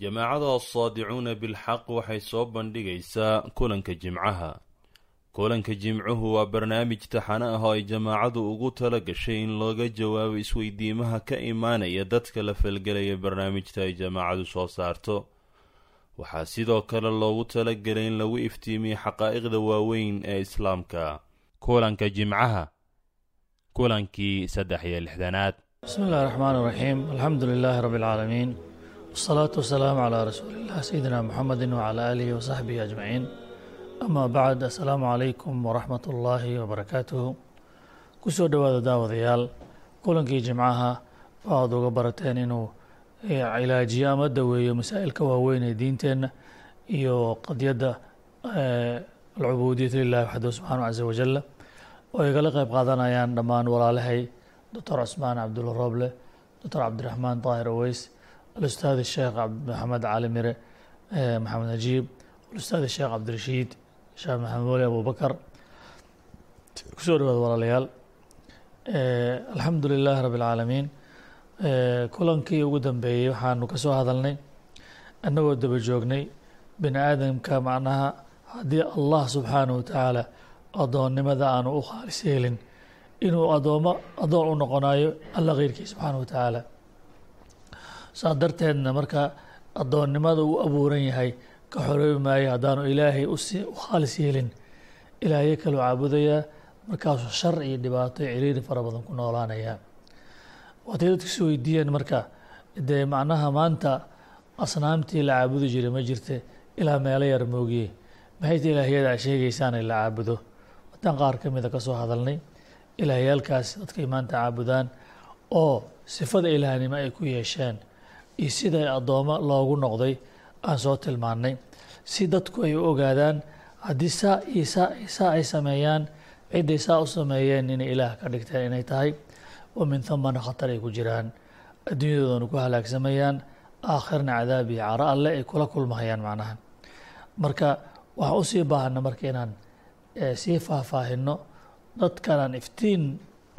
jamaacada assaadicuuna bilxaq waxay soo bandhigaysaa kulanka jimcaha. Kulanka jimcuhu waa barnaamij taxane ah oo ay jamaacadu ugu tala gashay in looga jawaabo isweydiimaha ka imaanaya dadka la falgelaya barnaamijta ay jamaacadu soo saarto. Waxaa sidoo kale loogu talagelay in lagu iftiimiyo xaqaa'iqda waaweyn ee islaamka. Kulanka jimcaha kulankii saddex iyo lixdanaad. Bismi illahi raxmaan iraxiim alxamdu lilaahi rabbi alcaalamiin wasalaatu wasalaamu calaa rasuuliillah sayidina muxamedi wacalaa aalihi wasaxbihi ajmaciin ama bacd assalaamu calaykum waraxmat ullaahi wabarakaatuhu ku soo dhowaada daawadayaal kulankii jimcaha waxaad uga barateen inuu cilaajiyo ama daweeyo masaa'ilka waaweyn ee diinteenna iyo qadyadda alcubuudiyat lilahi waxdahu subxaanahu casa wajalla oo ay kala qeyb qaadanayaan dhammaan walaalahay doctor cusmaan cabdulla rooble doctor cabdiraxmaan daahir aweys alustaad sheekh maxamed cali mire maxamed najiib alustaad sheekh cabdirashiid sheekh maxamed weli abubakar ku soo dhawaada walaalayaal alxamdu lilaahi rabbi alcaalamiin kulankii ugu dambeeyey waxaanu ka soo hadalnay annagoo daba joognay bini aadamka macnaha haddii allah subxaanahu watacaala addoonnimada aanu u khaalis yeelin inuu adoomo addoon u noqonayo alla keyrkii subxaanahu watacaala saa darteedna marka addoonnimada uu abuuran yahay ka xoroobi maayo haddaanu ilaahay u khaalis yeelin. Ilaahyo kaloo caabudayaa markaasuu shar iyo dhibaato ciriiri fara badan ku noolaanayaa waatay dadka is weydiiyeen marka dee macnaha maanta asnaamtii la caabudi jiray ma jirte ilaa meelo yar moogiye. Maxayta ilaahyada a sheegaysaan in la caabudo? Wataan qaar ka mida ka soo hadalnay ilaahyaalkaas dadkay maanta caabudaan oo sifada ilaahnimo ay ku yeesheen iyo sida addoommo loogu noqday aan soo tilmaannay. Si dadku ay u ogaadaan haddii saa iyo saa saa ay sameeyaan cidday saa u sameeyeen inay ilaah ka dhigteen inay tahay wa min hamana khatar ay ku jiraan. Adduunyadoodana ku halaagsamayaan aakhirna cadaab iyo caro alle ay kula kulmahayaan macnaha. Marka waxaan u sii baahana marka inaan sii faahfaahinno dadkanaan iftiin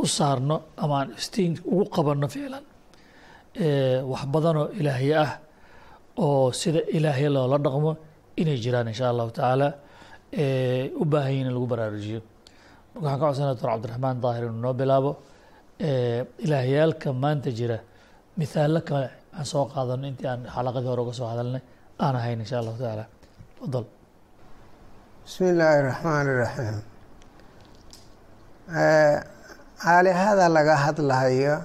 u saarno ama aan iftiin ugu qabanno ficlan wax badanoo ilaahye ah oo sida ilaahye loola dhaqmo inay jiraan insha allahu tacaala u baahan yihiin in lagu baraarujiyo marka waxaan ka codsanaya doctor cabdiraxmaan daahir inuu noo bilaabo ilaahyaalka maanta jira mithaallo kale aan soo qaadano intii aan xalaqadii hore uga soo hadalnay aan ahayn insha allahu tacaala. Fadal bismi illaahi raxmaan iraxiim aalihada laga hadlahayo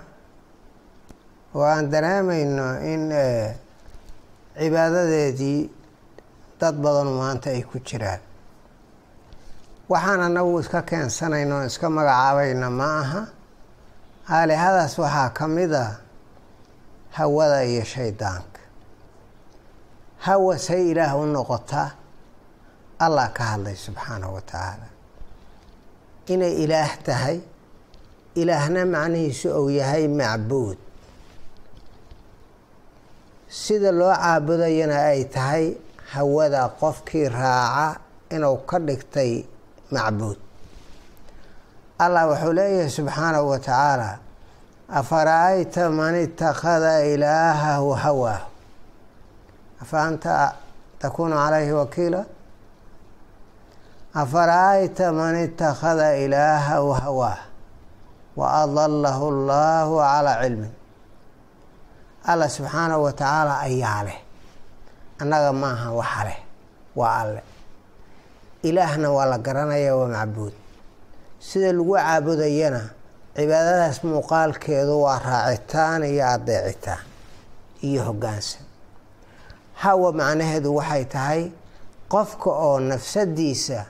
oo aan dareemayno in cibaadadeedii dad badanu maanta ay ku jiraan. Waxaan anagu iska keensanayno o iska magacaabayna ma aha? Aalihadaas waxaa ka mid a hawada iyo shaydaanka. Hawa say ilaah u noqotaa allah ka hadlay subxaanahu wa tacaala inay ilaah tahay ilaahna macnihiisu ou yahay macbuud sida loo caabudayana ay tahay hawada qofkii raaca inuu ka dhigtay macbuud. Allah wuxuu leeyahay subxaanahu wa tacaala afara-ayta man itakhada ilaahahu hawaahu? Afa anta takuunu calayhi wakiila? Afara-ayta man itakhada ilaahahu hawaah wa adalahu allahu calaa cilmin allah subxaanahu wa tacaala ayaa leh. Annaga maaha waxa leh. Waa alle. Ilaahna waa la garanaya waa macbuud. Sida lagu caabudayana cibaadadaas muuqaalkeedu waa raacitaan iyo adeecitaan iyo hoggaansan hawa macnaheedu waxay tahay qofka oo nafsadiisa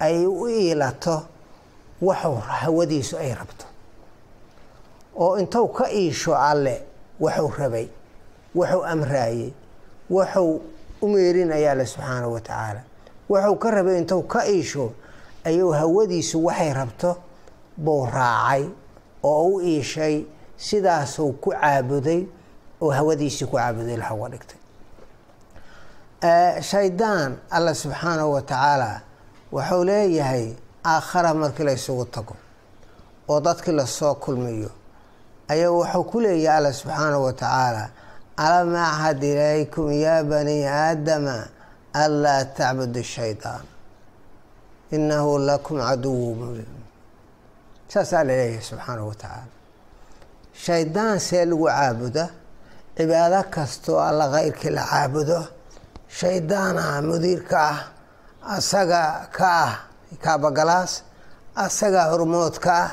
ay u iilato waxuu hawadiisu ay rabto. Oo intuu ka iisho alle waxuu rabay waxuu amraayey waxuu u meerinaya alle subxaanahu wa tacaala. Waxuu ka rabay intuu ka iisho ayuu hawadiisu waxay rabto buu raacay oo u iishay sidaasuu ku caabuday oo hawadiisii ku caabuday lahaga dhigtay. Shaydaan alla subxaanahu wa tacaala wuxuu leeyahay aakhara markii la ysugu tago oo dadkii la soo kulmiyo ayaa wuxuu ku leeyahay alla subxaanahu wa tacaala alam axad ilaykum yaa bani aadama anlaa tacbudu shaydaan inahu lakum caduwu mubiin. Saasaa la leeyahay subxaanahu wa tacaala shaydaan see lagu caabuda cibaado kastoo alla keyrkii la caabudo shaydaana mudiirka ah asaga ka ah kaabagalaas asagaa hormoodka ah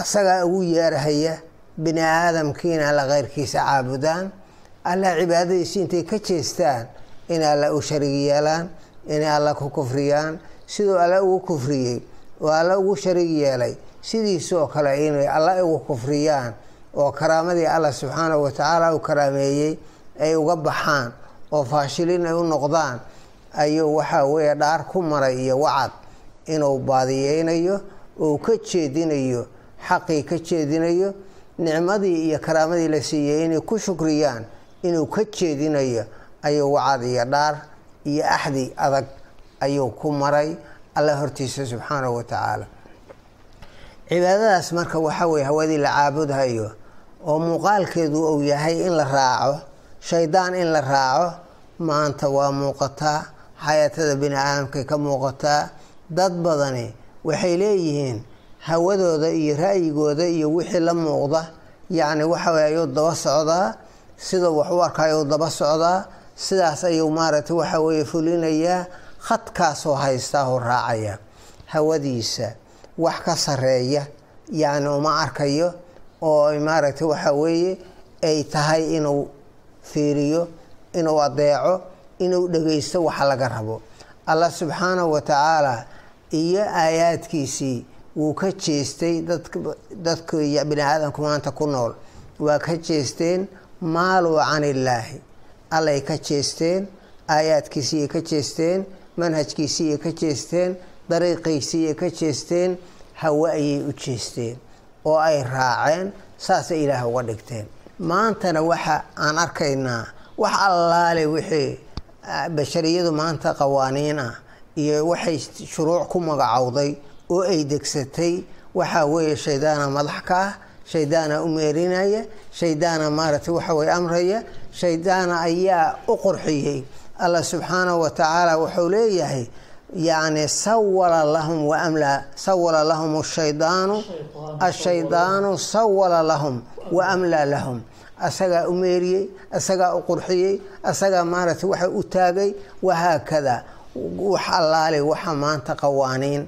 asagaa ugu yeerhaya bini aadamkiina alla keyrkiisa caabudaan alla cibaadadiisi intay ka jeestaan inay alla u sharig yeelaan inay alla ku kufriyaan siduu alla ugu kufriyey oo alla ugu sharig yeelay sidiisoo kale inay alla ugu kufriyaan oo karaamadii alla subxaanahu watacaala u karaameeyey ay uga baxaan oo faashilin ay u noqdaan ayuu waxaa weeye dhaar ku maray iyo wacad inuu baadiyeynayo oo ka jeedinayo xaqii ka jeedinayo nicmadii iyo karaamadii la siiyey inay ku shukriyaan inuu ka jeedinayo ayuu wacad iyo dhaar iyo axdi adag ayuu ku maray. Alla hortiisa subxaanahu wa tacaala. Cibaadadaas marka waxaa weye hawadii la caabudhayo oo muuqaalkeedu uu yahay in la raaco shaydaan in la raaco maanta waa muuqataa xayaatada bini aadamkay ka muuqataa dad badani waxay leeyihiin hawadooda iyo ra'yigooda iyo wixii la muuqda yacni waxa weye ayuu daba socdaa sida wax u arka ayuu daba socdaa sidaas ayuu maaragtay waxa weeye fulinayaa khadkaasoo haystaa oo raacaya hawadiisa wax ka sareeya yacni uma arkayo oo maaragtay waxa weeye ay tahay inuu fiiriyo inuu adeeco inuu dhageysto waxa laga rabo. Allah subxaanahu wa tacaala iyo aayaadkiisii wuu ka jeestay dadka bini aadamku maanta ku nool. Waa ka jeesteen maaluu can illaahi allay ka jeesteen aayaadkiisiiyay ka jeesteen manhajkiisiiyay ka jeesteen dariiqiisiiyay ka jeesteen hawe ayay u jeesteen oo ay raaceen saasay ilaah uga dhigteen. Maantana waxa aan arkaynaa wax allaale wixii bashariyadu maanta qawaaniin ah iyo waxay shuruuc ku magacowday oo ay degsatay. Waxaa weeye shaydaana madax ka ah shaydaana u meerinaya shaydaana maaragtay waxa amraya shaydaana ayaa u qurxiyey. Allah subxaanahu wa tacaala wuxuu leeyahay yacni sawala lahum waamlaa sawala lahum shaydaanu ashaydaanu sawala lahum wa amlaa lahum. Asagaa u meeriyey asagaa u qurxiyey asagaa maaragtay waxa u taagay wahaakada wax allaale waxa maanta qawaaniin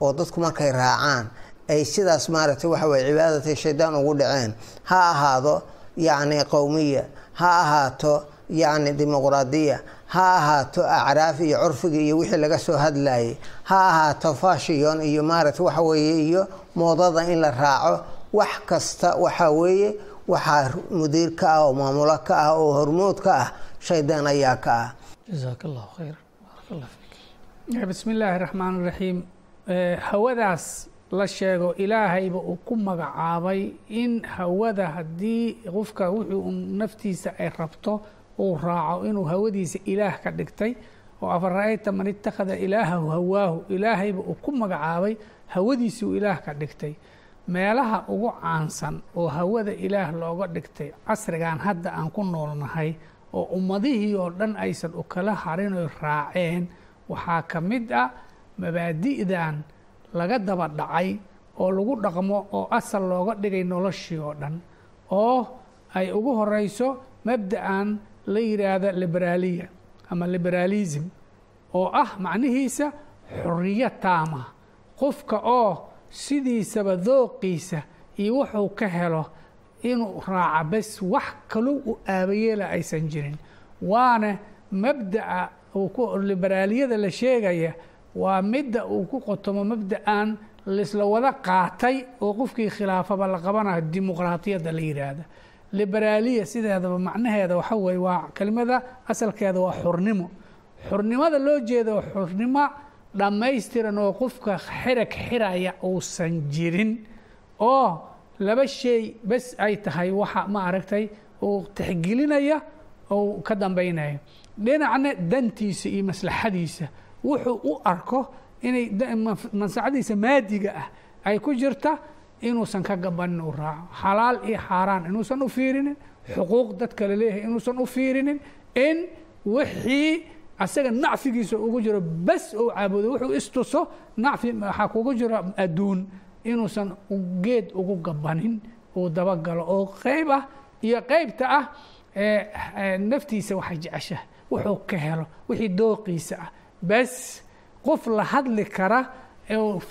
oo dadku markay raacaan ay sidaas maaragtay waxa weye cibaadatay shaydaan ugu dhaceen. Ha ahaado yacni qowmiya ha ahaato yacni dimuqraadiya ha ahaato acraaf iyo curfiga iyo wixii laga soo hadlayay ha ahaato fashion iyo maaragtay waxa weeye iyo moodada in la raaco wax kasta waxaa weeye waxaa mudiir ka ah oo maamulo ka ah oo hormood ka ah shaydaan ayaa ka ah. Jazaak allahu khayra baarak allah fiik. Bismi illaahi raxmaan raxiim hawadaas la sheego ilaahayba uu ku magacaabay in hawada haddii qofka wuxuu naftiisa ay rabto uu raaco inuu hawadiisa ilaah ka dhigtay. Oo afara-ayta man itakhada ilaahahu hawaahu ilaahayba uu ku magacaabay hawadiisii uu ilaah ka dhigtay. Meelaha ugu caansan oo hawada ilaah looga dhigtay casrigan hadda aan ku noolnahay oo ummadihii oo dhan aysan u kala harin oy raaceen waxaa ka mid ah mabaadi'dan laga daba dhacay oo lagu dhaqmo oo asal looga dhigay noloshii oo dhan oo ay ugu horeyso mabda'an la yidhaahda liberaaliya ama liberaalism oo ah macnihiisa xoriya taama qofka oo sidiisaba dooqiisa iyo wuxuu ka helo inuu raaca bes wax kalou u aabayeela aysan jirin waana mabda'a liberaaliyada la sheegaya waa midda uu ku qotomo mabda'an laisla wada qaatay oo qofkii khilaafaba la qabanayo dimuqraatiyadda la yidhaahda liberaaliya sideedaba macnaheeda waxa weye waa kelimada asalkeeda waa xurnimo. Xurnimada loo jeedo xurnimo dhammaystiran oo qofka xirag xiraya uusan jirin oo laba shay bes ay tahay waxa ma aragtay uu tixgelinaya ou ka dambaynayo dhinacna dantiisa iyo maslaxadiisa wuxuu u arko inay mansacadiisa maadiga ah ay ku jirta inuusan ka gabanin u raaco xalaal iyo xaaraan inuusan u fiirinin xuquuq dadka la leeyahay inuusan u fiirinin in wixii asaga nacfigiisa ugu jiro bas ou caabudo wuxuu istuso nacfi waxaa kugu jiro adduun inuusan geed ugu gabanin uu dabagalo oo qeyb ah iyo qeybta ah naftiisa waxay jecesha wuxuu ka helo wixii dooqiisa ah bas qof la hadli kara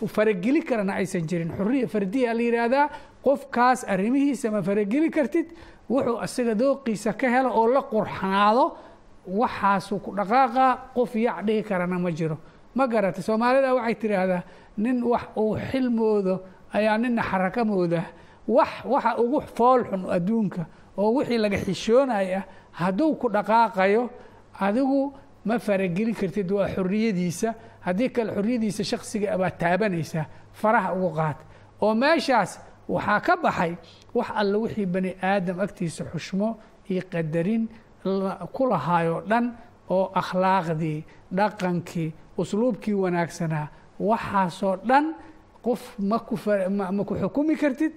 farageli karana aysan jirin. Xuriya fardiya la yidhaahdaa qofkaas arrimihiisa ma farageli kartid wuxuu asaga dooqiisa ka helo oo la qurxanaado waxaasuu ku dhaqaaqaa qof yac dhihi karana ma jiro. Ma garatay soomaalida waxay tidhaahdaa nin wax uu xilmoodo ayaa nina xaraka moodaa wax waxa ugu foolxun adduunka oo wixii laga xishoonaya hadduu ku dhaqaaqayo adigu ma farageli kartid waa xoriyadiisa haddii kale xoriyadiisa shaksiga baa taabanaysaa faraha ugu qaad. Oo meeshaas waxaa ka baxay wax alle wixii bani aadam agtiisa xushmo iyo qadarin ku lahaayoo dhan oo akhlaaqdii dhaqankii usluubkii wanaagsanaa. Waxaasoo dhan qof ma ku xukumi kartid.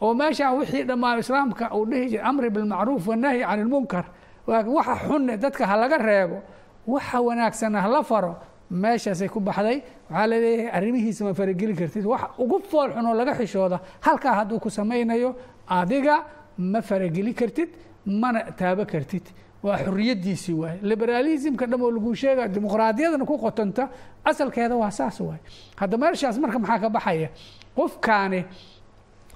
Oo meeshaan wixii dhammaan islaamka uu dhihi jiray amri bilmacruuf wanahyi can ilmunkar waxa xunne dadka ha laga reebo waxa wanaagsana hala faro meeshaasay ku baxday. Waxaa la leeyahay arrimihiisa ma farageli kartid. Wax ugu fool xun oo laga xishooda halkaa hadduu ku samaynayo adiga ma farageli kartid mana taabo kartid. Waa xoriyadiisii waaye. Liberaalismka dham oo laguu sheega dimuqraadiyadana ku qotonta asalkeeda waa saas waaye. Hadda meeshaas marka maxaa ka baxaya? Qofkaani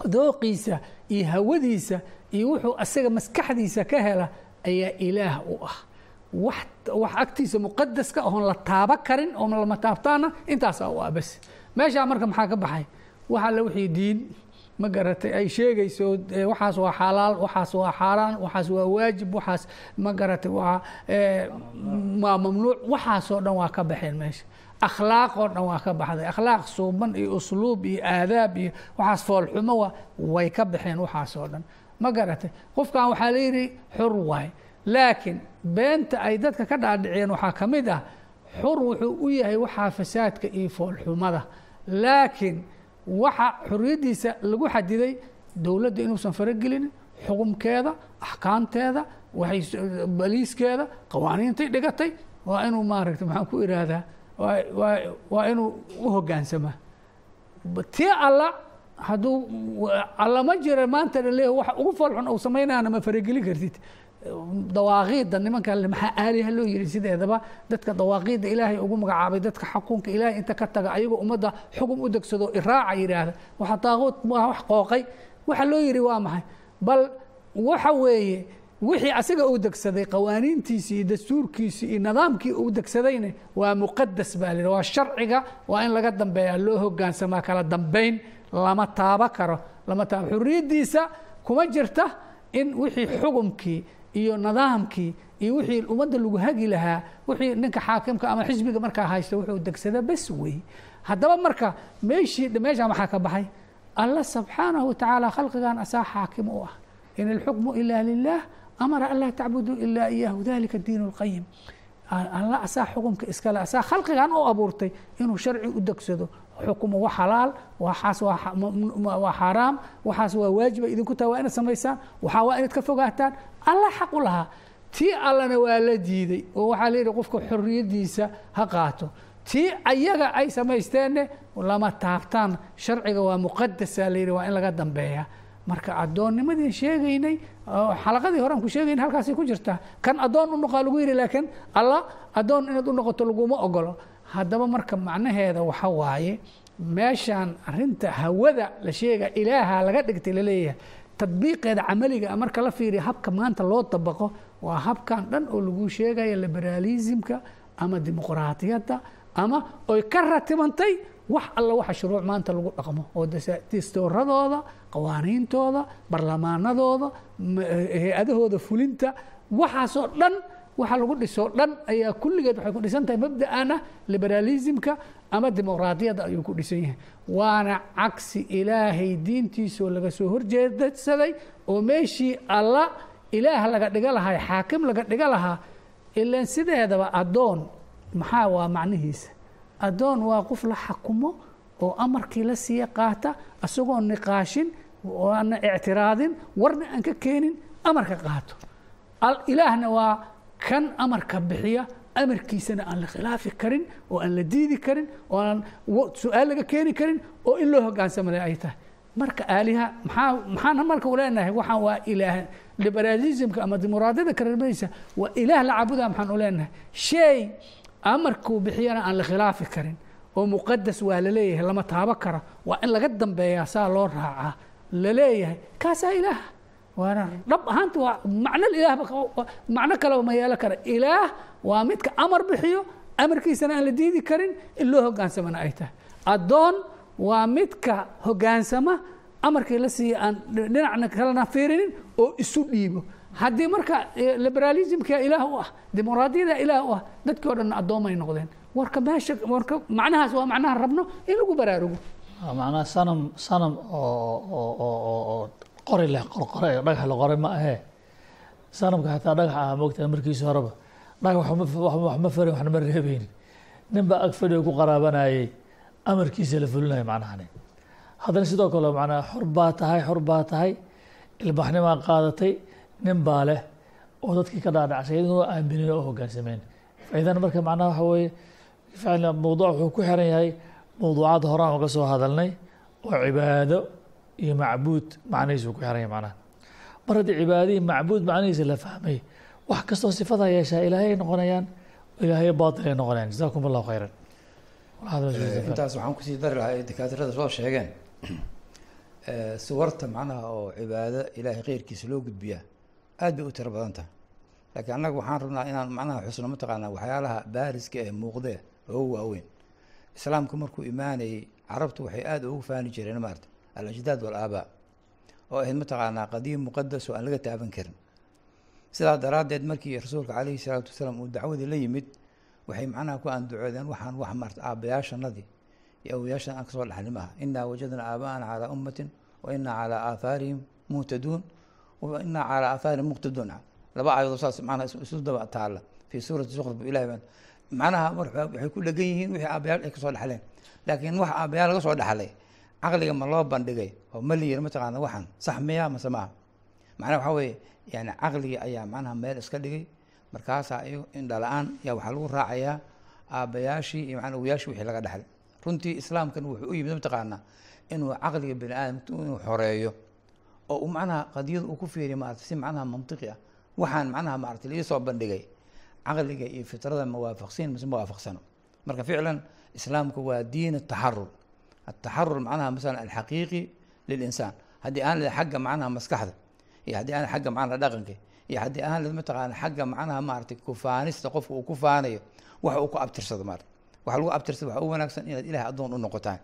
dooqiisa iyo hawadiisa iyo wuxuu asaga maskaxdiisa ka hela ayaa ilaah u ah wax agtiisa muqadaska oon la taaba karin oo lama taabtaana intaasaa u ah meeshaa marka maxaa ka baxay? Wax alle wixii diin. Ma garatay? Ay sheegayso waxaas waa xalaal waxaas waa xaaraan waxaas waa waajib waxaas ma garatay? Waa mamnuuc. Waxaasoo dhan waa ka baxeen meesha. Akhlaaq oo dhan waa ka baxday. Akhlaaq suuban iyo usluub iyo aadaab iyo waxaas foolxumo wa way ka baxeen waxaasoo dhan. Ma garatay? Qofkan waxaa layidhi xur waay laakiin beenta ay dadka ka dhaadhiciyeen waxaa ka mid ah xur wuxuu u yahay waxaa fasaadka iyo foolxumada. Laakiin waxa xoriyaddiisa lagu xadiday dowladda inuusan faragelinin xukumkeeda axkaamteeda waxay baliiskeeda qawaaniintay dhigatay waa inuu maaragta maxaan ku iraahdaa waa inuu u hogaansamaa tii alla hadduu alla ma jira maanta la leeyahay waxa ugu foolxun uu samaynaana ma faragelin kartid dawaaqiidda nimanka maxaa aaliha loo yiri sideedaba dadka dawaaqiidda ilaahay ugu magacaabay dadka xukunka ilaahay inta ka taga ayagoo ummadda xukun u degsado iraaca yidhaahda waxa daaquud waa wax qooqay. Waxa loo yiri waa maxay? Bal waxa weeye wixii asaga uu degsaday qawaaniintiisii iyo dastuurkiisii iyo nidaamkii uu degsadayna waa muqadas baa la waa sharciga waa in laga dambeeya loo hogaansamaa kala dambayn lama taabo karo. Lama taabo xuriyaddiisa kuma jirta in wixii xukumkii iyo nidaamkii iyo wixii ummadda lagu hagi lahaa wixii ninka xaakimka ama xisbiga markaa haysta wuxuu degsada bas wey haddaba marka meeshii meeshaa maxaa ka baxay allah subxaanahu watacaala khalqigan asaa xaakim u ah. In ilxukmu ila lilah amara an laa tacbuduu ilaa iyahu dalika diin اlqayim alla asaa xukumka iskale asaa khalqigan u abuurtay inuu sharci u degsado xukumo wa xalaal waxaas waa xaaraam waxaas waa waajiba idinku taha waa inaad samaysaan waxaa waa inaad ka fogaataan. Alla xaq u lahaa. Tii allana waa la diiday oo waxaa layidhi qofka xoriyaddiisa ha qaato. Tii ayaga ay samaysteenne lama taabtaan. Sharciga waa muqadasa layidhi waa in laga dambeeya. Marka addoonnimadii sheegaynay xalaqadii horean ku sheegaynay halkaasay ku jirtaa. Kan addoon u noqaa lagu yidhi laakiin alla addoon inaad u noqoto laguma ogolo haddaba marka macnaheeda waxa waaye meeshaan arinta hawada la sheega ilaaha laga dhigtay la leeyahay tadbiiqeeda camaliga marka la fiiriya habka maanta loo dabaqo waa habkan dhan oo lagu sheegaya liberaalismka ama dimuqraatiyadda ama oy ka ratibantay wax alla waxa shuruuc maanta lagu dhaqmo oo distooradooda qawaaniintooda barlamaanadooda hay'adahooda fulinta waxaasoo dhan waxa lagu dhisoo dhan ayaa kulligeed waxay ku dhisan tahay mabda'an ah liberaalismka ama dimuqraadiyadda ayuu ku dhisan yahay. Waana cagsi ilaahay diintiisoo laga soo horjeedsaday oo meeshii alla ilaah laga dhiga lahaa xaakim laga dhiga lahaa ilan sideedaba addoon maxaa waa macnihiisa? Addoon waa qof la xakumo oo amarkii la siiya qaata isagoo niqaashin oana ictiraadin warna aan ka keenin amarka qaato. Ilaahna waa kan amarka bixiya amarkiisana aan la khilaafi karin oo aan la diidi karin oo aan su'aal laga keeni karin oo in loo hogaansamada ay tahay marka aaliha maxaa maxaan marka u leenahay? Waxaan waa ilaah liberalismka ama dimuqraadiyada kareermaysa waa ilaah la caabudaa maxaan u leenahay. Shay amarkuu bixiyana aan la khilaafi karin oo muqadas waa la leeyahay lama taabo kara waa in laga dambeeyaa saa loo raacaa. La leeyahay. Kaasaa ilaah? waana dhab ahaanta waa macno ilaah macno kaleba ma yeelo kara. Ilaah waa midka amar bixiyo amarkiisana aan la diidi karin in loo hogaansamana ay tahay. Addoon waa midka hogaansama amarkii la siiya aan dhinacna kalena fiirinin oo isu dhiibo. Haddii marka eh, liberalismka ilaah u ah dimuqraadiyada ilaah u ah dadkii o dhan addoomay noqdeen. Warka meesha warka macnahaas waa macnaha rabno in lagu baraarugo. Macnaha sanam sanam oo oo oo oo qori leh qorqore dhagax la qoray ma ahee sanamka xataa dhagax ah moogtaa markiisa horeba dhagax wax ma farin waxna ma reebeynin nin baa ku qaraabanayay amarkiisa la fulinaya macnahani haddana sidoo kale macnaha xor baa tahay xor baa tahay. Ilbaxnimaa qaadatay nin baa leh oo dadkii ka dhaadhacsay iyadoo aaminin oo hogaansameen faidan marka macnaha waxa weeye mawduuc wuxuu ku xiran yahay mawduucaad horaan uga soo hadalnay oo cibaado iyo macbuud macnihiisu ku xiran yahay macnaha. Mar haddii cibaado iyo macbuud macnihiisa la fahmay wax kastoo sifada yeeshaa ilaahay ay noqonayaan ilaahay baatil ay noqonayaan. Jazaakum allahu khayran intaas waxaan ku sii dari lahaa ay dakaatirada soo sheegeen. Eh, suwarta macnaha oo cibaado ilaahay kheyrkiisa loo gudbiyaa aad bay u tiro badan tahay. Laakiin annaga waxaan rabnaa inaan macnaha xusno mataqaanaa waxyaalaha baariska ee muuqdee oo waaweyn. Islaamku markuu imaanayey carabtu waxay aad ugu faani jireen maarata al-ajdaad wal-aabaa oo ahayd mataqaanaa qadiim muqadas oo aan laga taaban karin. Sidaa daraaddeed markii rasuulka calayhi salaatu wasalaam uu dacwadii la yimid waxay macnaha ku anducoodeen waxaan wax maarta aabbayaashanadii iyo awoyaashan aan ka soo dhaxlin inaa wajadnaa aaba'ana calaa ummatin wa calaa aathaarihim muhtaduun wa calaa aathaarihim muqtaduun laba aayadood saas macnaha isu- daba taalla. Fii suurati suqraf ilahi baan macnaha waxay ku dhegan yihiin wixii aabbayaal ay ka soo dhaxleen. Laakiin wax aabbayaal laga soo dhaxlay caqliga ma loo bandhigay oo ma layiri mataqaana waxaan. Sax miya mase maaha macnaha waxaa weeye yani caqligii ayaa macnaha meel iska dhigay. Markaasaa iyago indhala-aan yaa waxaa lagu raacayaa aabbayaashii iyo macnaa awoyaashii wixii laga dhaxlay. Runtii islaamkan wuxuu u yimid mataqaanaa inuu caqliga bini aadamka inuu xoreeyo oo uu macnaha qadiyada uu ku fiiriyo maarata si macnaha mantiqi ah. Waxaan macnaha maarata laii soo bandhigay caqliga iyo fitrada mawaafaqsiin mise mawaafaqsano marka ficlan islaamku waa diin ataxarur ataxarur macnaha masalan alxaqiiqi lilinsaan haddii aan xagga macnaha maskaxda iyo haddii aan xagga macnaha dhaqanka iyo haddii aan mataqaana xagga macnaha maarata kufaanista qofka uu ku faanayo wax uu ku abtirsado maarata waxa lagu abtirsada waxa u wanaagsan inaad ilahay addoon u noqotaan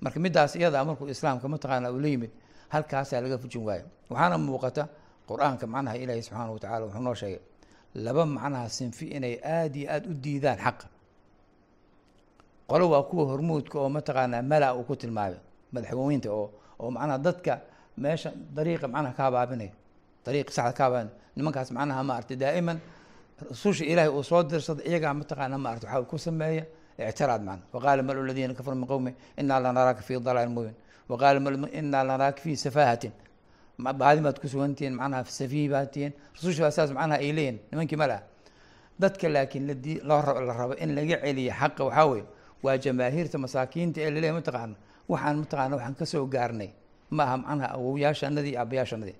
marka midaas iyada markuu islaamka mataqaana uu la yimid halkaasaa laga fujin waayo waxaana muuqata qur'aanka macnaha ilaahi subxaana wa tacala wuxuu noo sheegay laba macnaha sinfi inay aad iyo aada u diidaan xaqa qolo waa kuwa hormuudka oo mataqaanaa mala uu ku tilmaamay madaxweynta oo oo macnaha dadka meesha dariiqa macnaha ka habaabinaya dariiqa saxda ka habaabinaya nimankaas macnaha maaragtay daa'iman rususha ilaahay uu soo dirsada iyagaa mataqaana maarata waxaa ku sameeya? Ictiraad macna waqaala malu ladiina kafaru min qowmi inaa lanaraaka fi dalaalin mubiin. Waqaala malu inaa lanaraaka fi safaahatin. Baadi baad ku sugantihiin macnaha safiih baad tihiin rususha baa saas macnaha ay leeyihiin nimankii mala dadka laakiin ladi loo la rabo in laga celiyo xaqa waxaa weeye waa jamaahiirta masaakiinta ee laleeyahy mataqaana waxaan mataqaana waxaan ka soo gaarnay. Ma aha macnaha awowyaashanadii iyo aabbayaashanadii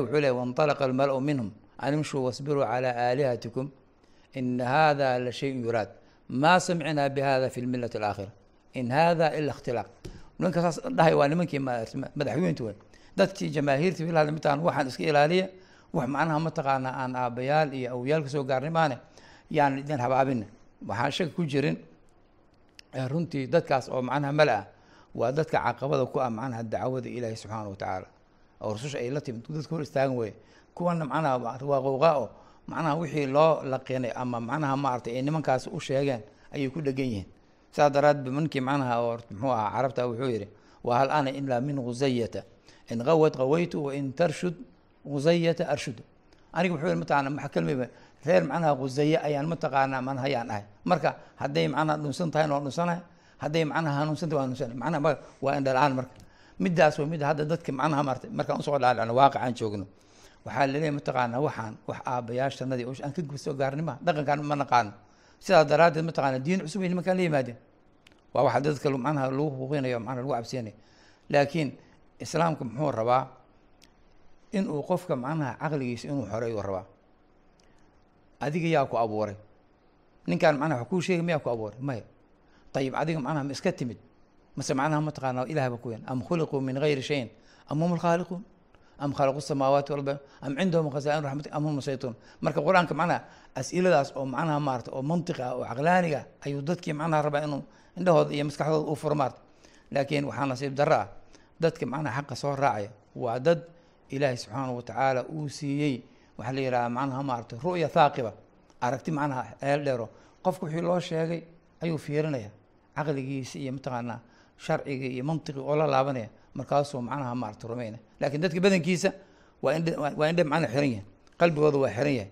wuxuu leeyay wainطalaqa almala-u minhum an wasbiruu calaa aalihatikum ina hada la shayun yuraad. Ma samicnaa bihada fi lmilati alaakhira. In hada ila ikhtilaaq. Nimanka saas dhahay waa nimankii madaxweyntu wey dadkii jamaahiirta ilaa mitaan waxaan iska ilaaliya. Wax macnaha mataqaana aan aabbayaal iyo awyaal ka gaarnay maane yaan idin habaabina waxaan shaka ku jirin runtii dadkaas oo macnaha mala ah waa dadka caqabada ku ah macnaha dacwada ilaahi subxaana wa tacaala. Oo rususha ay la timid dadka hor istaagan weye kuwana macnaha waa qowqaa o macnaha wixii loo laqinay ama macnaha maaragtay ay nimankaas u sheegeen ayay ku dhegan yihiin. Saas daraadba ninkii macnaha oo muxuu ahaa carabta wuxuu yihi wa hal ana ilaa min guzayata in qawad qawaytu wa in tarshud guzayata arshud aniga wuxuu yihi mataqana maxa kalmiba reer macnaha guzaye ayaan mataqaanaa manaha ayaan ahay. Marka hadday macnaha dhunsan tahay waa dhunsanahay hadday macnaha hanuunsan tahay waa hanuunsanay macnaha waa indhala-aan marka. Midaas waa mid hadda dadka macnaha maarata markaan u soo dhaalcno waaqicaan joogno. Waxaa laleeyahy mataqaanaa waxaan wax aabayaashanadii aan ka soo gaarnima dhaqankaan ma naqaano. Sidaas daraaddeed mataqaana diin cusub ay nimankaan la yimaadeen. Waa waxa dadka macnaha lagu huqinayo macnaha lagu cabsiinayo laakiin islaamka muxuu rabaa inuu qofka macnaha caqligiisa inuu xoreeyo rabaa adiga yaa ku abuuray. Ninkaan macnaha wax kuu sheegay miyaa ku abuuray? Maya ayib adiga macnaha ma iska timid. Mase macnaha mataqaana ilaah ba ku yan am khuliquu min gayri shayin? Am hum lkhaaliquun am khalaqu samaawaati walba am cindahum khazaain raxmati am hum musaytuun marka qur'aanka macnaha as-iladaas oo macnaha maarata oo mantiq ah oo caqlaaniga ayuu dadkii macnaha rabaa inuu indhahooda iyo maskaxdooda u furo maarta. Laakiin waxaa nasiib darro ah dadka macnaha xaqa soo raacaya waa dad ilaahay subxaanahu watacaala uu siiyey waxaa la yidhaha macnaha maarata ru'ya thaaqiba. Aragti macnaha eel dheero. Qofku wixii loo sheegay ayuu fiirinaya. Caqligiisa iyo mataqaanaa sharciga iyo mantiqi oo la laabanaya. Markaasuu macnaha maarata rumayna laakiin dadka badankiisa waa indhe waa indhe macnaha xiran yahay. Qalbigooda waa xiran yahay.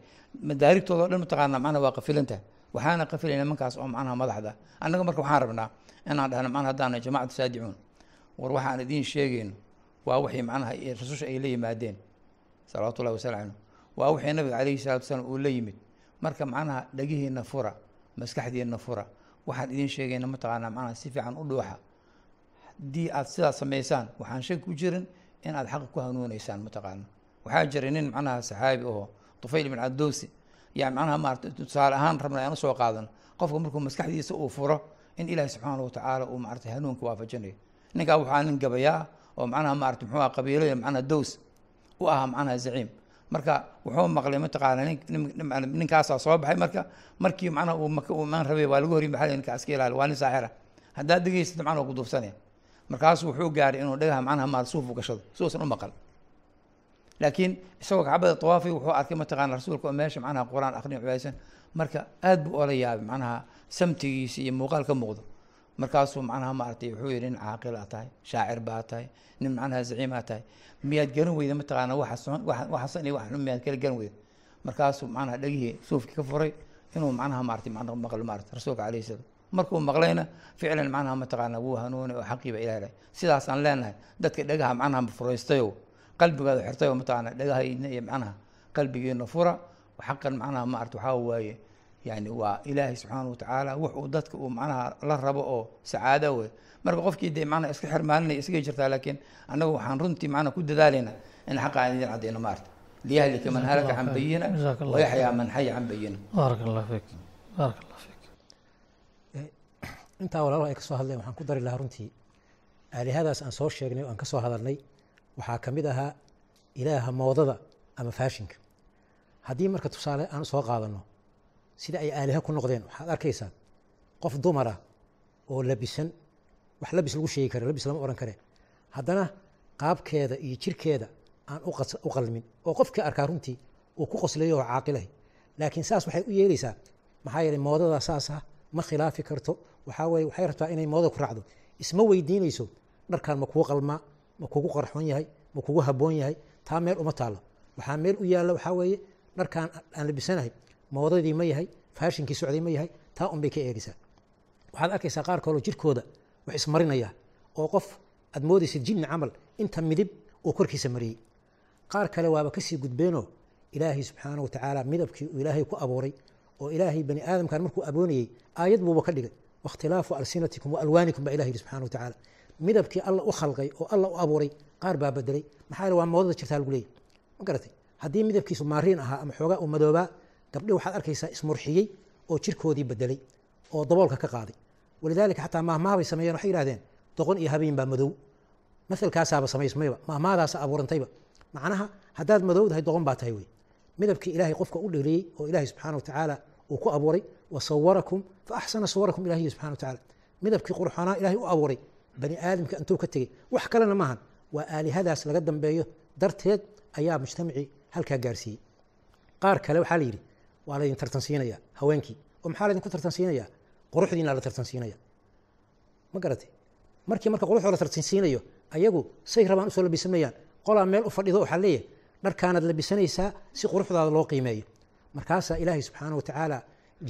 Madaarigtooda o dhan mataqaana macnaha waa qafilantaha waxaana qafilayna nimankaas oo macnaha madaxda. Annaga marka waxaan rabnaa inaan dhahno macnaha haddaana jamacatu saadicuun. War waxaan idiin sheegayno waa wixii macnaha rasusha ay la yimaadeen. Salawaatu ullahi wasalam canhu waa wixii nabiga calayhi salatu wasalaam uu la yimid. Marka macnaha dhagihiina fura maskaxdiina fura. Waxaan idiin sheegayna mataqaanaa macnaha si fiican u dhuuxa. Haddii aad sidaas samaysaan waxaan shaki ku jirin in aad xaqa ku hanuuneysaan mataqaana waxaa jiray nin macnaha saxaabi aho tufayl ibn cabdowsi yaa macnaha maarata tusaale ahaan rabna aan u soo qaadano qofka markuu maskaxdiisa uu furo in ilaahi subxaana watacaala uu maarata hanuunka waafajinayo. Ninkaa waxaa nin gabayaa oo macnaha maarata muxuu aha qabiilada macnaha dows u ahaa macnaha zaciim marka wuxuu maqlay mataqaana ninkaasaa soo baxay marka markii macnaha uu imaan rabay waa lagu horyay maxaa ninka iska ilaali waa nin saaxira. Haddaad dhegeysata macnaha ku duufsanaya markaasuu wuxuu gaaray inuu dhagaha macnaha maal suuf u gashado si uusan u maqal. Laakiin isagoo kacbada tawaafi wuxuu arkay mataqaana rasuulka oo meesha macnaha qur'aan aqrin cibaadaysan marka aad buu ola yaabay macnaha samtigiisa iyo muuqaal ka muuqdo markaasuu macnaha maaragtay wuxuu yidhi nin caaqil aa tahay shaacir baa tahay nin macnaha zaciim aa tahay miyaad garan weyda? Mataqaana waxasan iyo wax miyaad kala garan weyda. Markaasuu macnaha dhegihii suufkii ka furay inuu macnaha maaragtay macnaha maqlo maarata rasuulka calayhi salaam. Markuu maqlayna ficlan macnaha mataqaana wuu hanuunay oo xaqiiba ilahi lahay sidaasaan leenahay dadka dhagaha macnaha furaystayow qalbigooda xirtayo mataqaana dhagahayna iyo macnaha qalbigiina fura xaqan macnaha maarata waxaa waaye yani waa ilaahay subxaana watacaala wux uu dadka uu macnaha la rabo oo sacaado wey marka qofkii dee macnaha iska xirmaalinaya isgay jirtaa laakiin annagu waxaan runtii macnaha ku dadaalayna in xaqa aan idin caddayno maarta. Liyahlika man halaka can bayina wayaxyaa man xaya can bayina baarak allah fiik baarak allah fiik intaa walaalaha ay ka soo hadleen waxaan ku dari lahaa runtii aalihadaas aan soo sheegnay oo aan ka soo hadalnay waxaa ka mid ahaa ilaaha moodada ama faashinka haddii marka tusaale aan soo qaadano sida ay aaliha ku noqdeen. Waxaad arkaysaa qof dumara oo labisan wax labis lagu sheegi kara labis lama ohan kare. Haddana qaabkeeda iyo jirkeeda aan u qalmin oo qofkii arkaa runtii uu ku qoslayo oo caaqilahay. Laakiin saas waxay u yeelaysaa maxaa yeelay moodada saasa ma khilaafi karto. Waxaa weye waxay rabtaa inay moodada ku raacdo. Isma weydiinayso dharkaan ma kugu qalmaa ma kugu qarxoon yahay ma kugu habboon yahay. Taa meel uma taallo. Waxaa meel u yaalla waxaa weeye dharkaan aan labisanahay moodadii ma yahay faashinkii socday ma yahay taa un bay ka eegaysaa. Waxaad arkaysaa qaar kaloo jirkooda wax ismarinaya oo qof aad moodaysid jinni camal inta midib uu korkiisa mariyey. Qaar kale waaba ka sii gudbeenoo ilaahay subxaana watacaala midabkii uu ilaahay ku abuuray oo ilaahay bani aadamkan markuu aboonayey aayad buuba ka dhigay. Wakhtilaafu alsinatikum wa alwaanikum ilah yidhi subxana watacaala midabkii alla u khalqay oo alla u abuuray qaar baa bedelay maxaa yeele waa moodada jirtaa lagu leeyahy ma garatay? Haddii midabkiisu maariin ahaa ama xoogaa uu madoobaa gabdhi waxaad arkaysaa ismurxiyey oo jirkoodii bedelay oo daboolka ka qaaday. Walidaalika xataa mahmaabay sameeyeen waxay yihahdeen doqon iyo habeen baa madow. Masalkaasaaba samaysmayba mahmaadaasa abuurantayba. Macnaha haddaad madow tahay doqon baa tahay wey. Midabkii ilaahay qofka u dheliyey oo ilaahay subxana watacaala uu ku abuuray wa sawarakum fa axsana sawarakum ilahiy subxana watacaala midabkii qurxoonaa ilahay u abuuray bani aadamka intuu ka tegey. Wax kalena maahan waa aalihadaas laga dambeeyo. Darteed ayaa mujtamacii halkaa gaarsiiyey. Qaar kale waxaa la yidhi waa laydin tartansiinaya haweenkii. Oo maxaa laydinku tartansiinaya quruxdiina la tartansiinaya ma garatay? Markii marka quruxdoo la tartansiinayo ayagu say rabaan u soo labisamayaan qolaa meel u fadhido waxaa leeyahay dharkaanaad labisanaysaa si quruxdaada loo qiimeeyo. Markaasaa ilaahay subxaana watacaala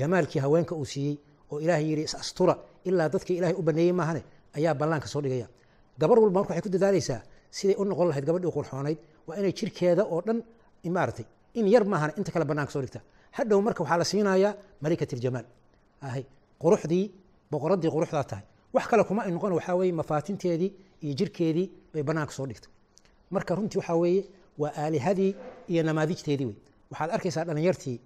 jamaalkii haweenka uu siiyey oo ilaahay yidhi is astura ilaa dadkii ilaahay u baneeyey maahane ayaa ballaanka soo dhigaya. Gabar walba marka waxay ku dadaalaysaa siday u noqon lahayd gabadhii qurxoonayd waa inay jirkeeda oo dhan maaratay in yar maahan inta kale banaanka soo dhigta hadhow marka waxaa la siinayaa malikat iljamaal ahay quruxdii boqoradii quruxdaa tahay. Wax kale kuma ay noqon waxaa weeye mafaatinteedii iyo jirkeedii bay banaanka soo dhigtay. Marka runtii waxaa weeye waa aalihadii iyo namaadijteedii wey waxaad arkaysaa dhalinyartii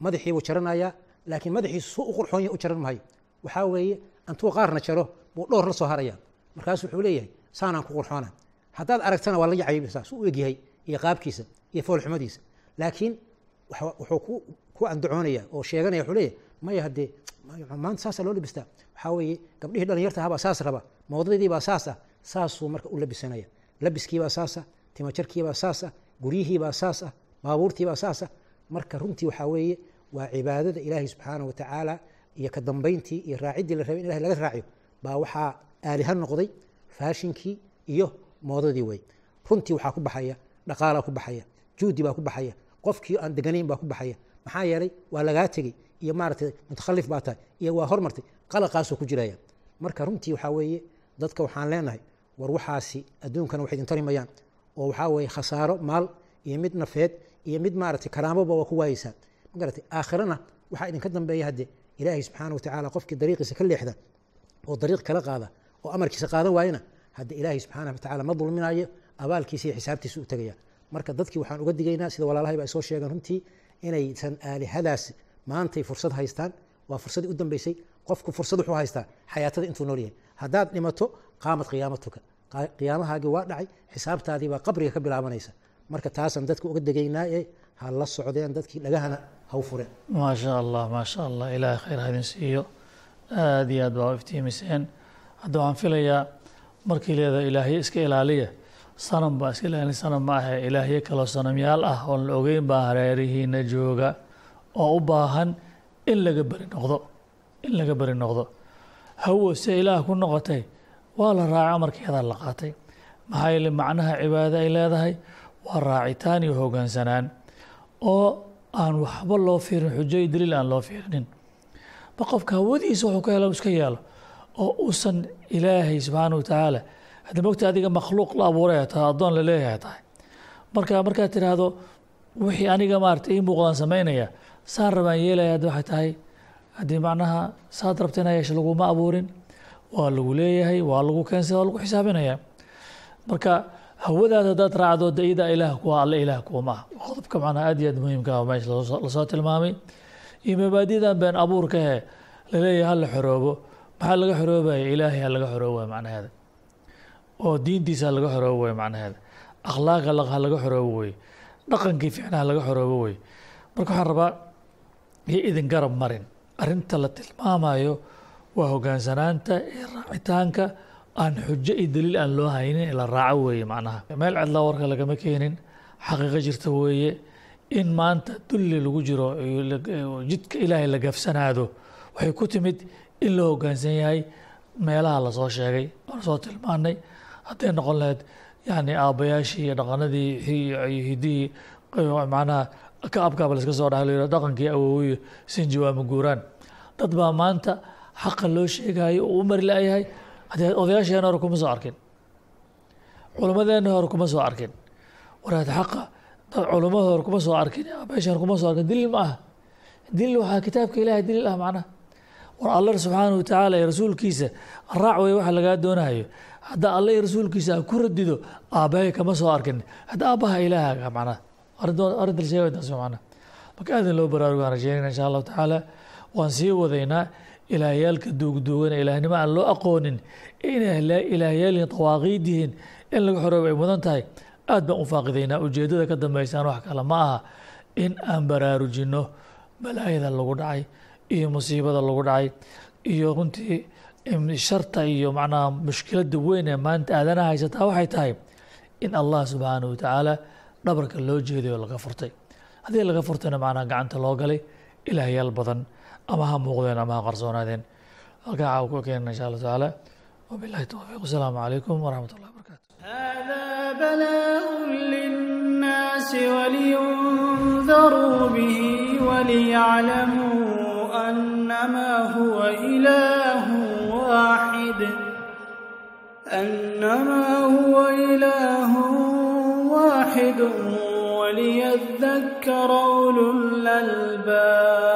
madaxii buu jaranayaa laakiin madaxiisu su u qurxoonya u jaran maayo waxaa weeye antuu qaarna jaro buu dhowr la soo haraya. Markaasu wuxuu leeyahay saanaan ku qurxoona haddaad aragtana waa la yacaybsaa su u egyahay iyo qaabkiisa iyo foolxumadiisa. Laakiin wuxuu ku andacoonaya oo sheeganaya wuxuu leeyahay maya haddee maanta saasaa loo labistaa waxaa weeye gabdhihii dhalinyarta saas raba moodadiibaa saas saasuu marka u labisanaya. Labiskiibaa saas timajarkiibaa saas guryihiibaa saas baabuurtiibaa saas marka runtii waxaa weeye waa cibaadada ilaahay subxaanah watacaala iyo ka dambayntii iyo raaciddii la rabay in ilahay laga raaciyo baa waxaa aaliha noqday faashinkii iyo moodadii wey runtii waxaa ku baxaya dhaqaalaa ku baxaya juudi baa ku baxaya qofkii aan deganayn baa ku baxaya. Maxaa yeelay waa lagaa tegey iyo maaratay mutakhalif baa tahay iyo waa hormartay qalaqaasuu ku jiraya. Marka runtii waxaa weeye dadka waxaan leenahay war waxaasi adduunkana wax idin tari mayaan oo waxaa weeye khasaaro maal iyo mid nafeed iyo mid maaratay karaamoba waa ku waayeysaa. Magaratay aakhirana waxaa idinka dambeeya hadde ilaahay subxaana watacaala qofkii dariiqiisa ka leexda oo dariiq kala qaada oo amarkiisa qaadan waayana hadde ilaahay subxaana watacaala ma dulminayo abaalkiisa iyo xisaabtiisa u tegaya marka dadkii waxaan uga digaynaa sida walaalahay ba ay soo sheegeen runtii inaysan aalihadaas maantay fursad haystaan. Waa fursadii u dambeysay qofku fursad wuxuu haystaa xayaatada intuu nool yahay. Haddaad dhimato qaamad qiyaamatuka. Qiyaamahaagii waa dhacay xisaabtaadii baa qabriga ka bilaabanaysa. Marka taasaan dadka uga degaynaa ee ha la socdeen dadkii dhagahana ha u fureen. Maa sha allah maa sha allah. Ilaahay khayr ha idin siiyo. Aada iyo aad baa u iftiimiseen. Hadda waxaan filayaa markii leeda ilaahye iska ilaaliya sanam baa iska ilaalin sanam ma ahe. Ilaahye kaloo sanamyaal ah oon la ogeyn baa hareerihiina jooga oo u baahan in laga beri noqdo in laga beri noqdo. Hawo se ilaah ku noqotay waa la raacay amarkeeda la qaatay. Maxaa yeele macnaha cibaado ay leedahay waa raacitaan iyo hoggaansanaan oo aan waxba loo fiirin xujo iyo daliil aan loo fiirinin. Ba qofka hawadiisa wuxuu ka helo iska yeelo oo uusan ilaahay subxaana watacaala hadda mogta adiga makhluuq la abuuray tahay addoon la leeyahay tahay. Marka markaad tidhaahdo wixii aniga maarata ii muuqdaan samaynaya saan rabaan yeelaya hadda waxay tahay haddii macnaha saad rabta inaa yeesha laguma abuurin waa lagu leeyahay waa lagu keensada waa lagu xisaabinaya. Marka hawadaada haddaad raacdo de iyadaa ilaah kuwa alle ilaah kuwa ma ah qodobka macnaha aad iyo aad muhiimka ah meesha la soo tilmaamay. Iyo mabaadidan been abuurka he la leeyahay hala xoroobo. Maxaa laga xoroobaya ilaahay ha laga xoroobaya macnaheeda oo diintiisa laga xoroobo way macnaheeda akhlaaqa ha laga xoroobo wey dhaqankii fiicna ha laga xoroobo wey marka waxaan rabaa iyo idin garab marin. Arrinta la tilmaamayo waa hogaansanaanta iyo raacitaanka aan xujo iyo daliil aan loo haynin ee la raaco weeye macnaha. Meel cidlaa warka lagama keenin. Xaqiiqo jirta weeye. In maanta dulli lagu jiro jidka ilaahay la gafsanaado. Waxay ku timid in la hoggaansan yahay meelaha la soo sheegay oon soo tilmaanay hadday noqon lahayd yani aabbayaashii iyo dhaqanadii hidihii macnaha ka abkaaba laska soo dhahay dhaqankii awoowiyo sinji waama guuraan. Dad baa maanta xaqa loo sheegayo oo u mari la-yahay haddee odayaasheena hore kuma soo arkin. Culimmadeenna hore kuma soo arkin. Waraad xaqa dad hore kuma soo arkin aabbayaasha hore kuma soo arkin. Daliil ma aha daliil waxaa kitaabka ilahay daliil ah macnaha war alla subxaanahu watacaala iyo rasuulkiisa raac wey waxa lagaa doonayo hadda alle iyo rasuulkiisa ku radido aabbahay kama soo arkin. Hadda aabbaha ilaahaga macnaha arrinta la marka aadin loo baraarugaan rajeynayna insha allahu tacaala waan sii wadaynaa ilaahyaalka duugduugan ee ilaahnimo aan loo aqoonin inay ilaahyaaliin dawaaqiid yihiin in laga xoroobo ay mudan tahay. Aad baan u faaqidaynaa ujeeddada ka dambeysaan wax kale ma aha in aan baraarujinno balaayada lagu dhacay iyo musiibada lagu dhacay iyo runtii sharta iyo macnaha mushkiladda weyn ee maanta aadanaha haysataa waxay tahay in allah subxaanahu watacaala dhabarka loo jeeday oo laga furtay haddii laga furtayna macnaha gacanta loo galay ilaahyaal badan ama ha muuqdeen ama ha qarsoonaadeen halkaa caawa ku keenana insha allah tacaala wabillahi towfiiq wasalaamu calaykum waraxmat ullahi wabarakatu هذا بلاء للناس ولينذروا به وليعلموا أنما هو إله واحد أنما هو إله واحد وليذكر أولو الألباب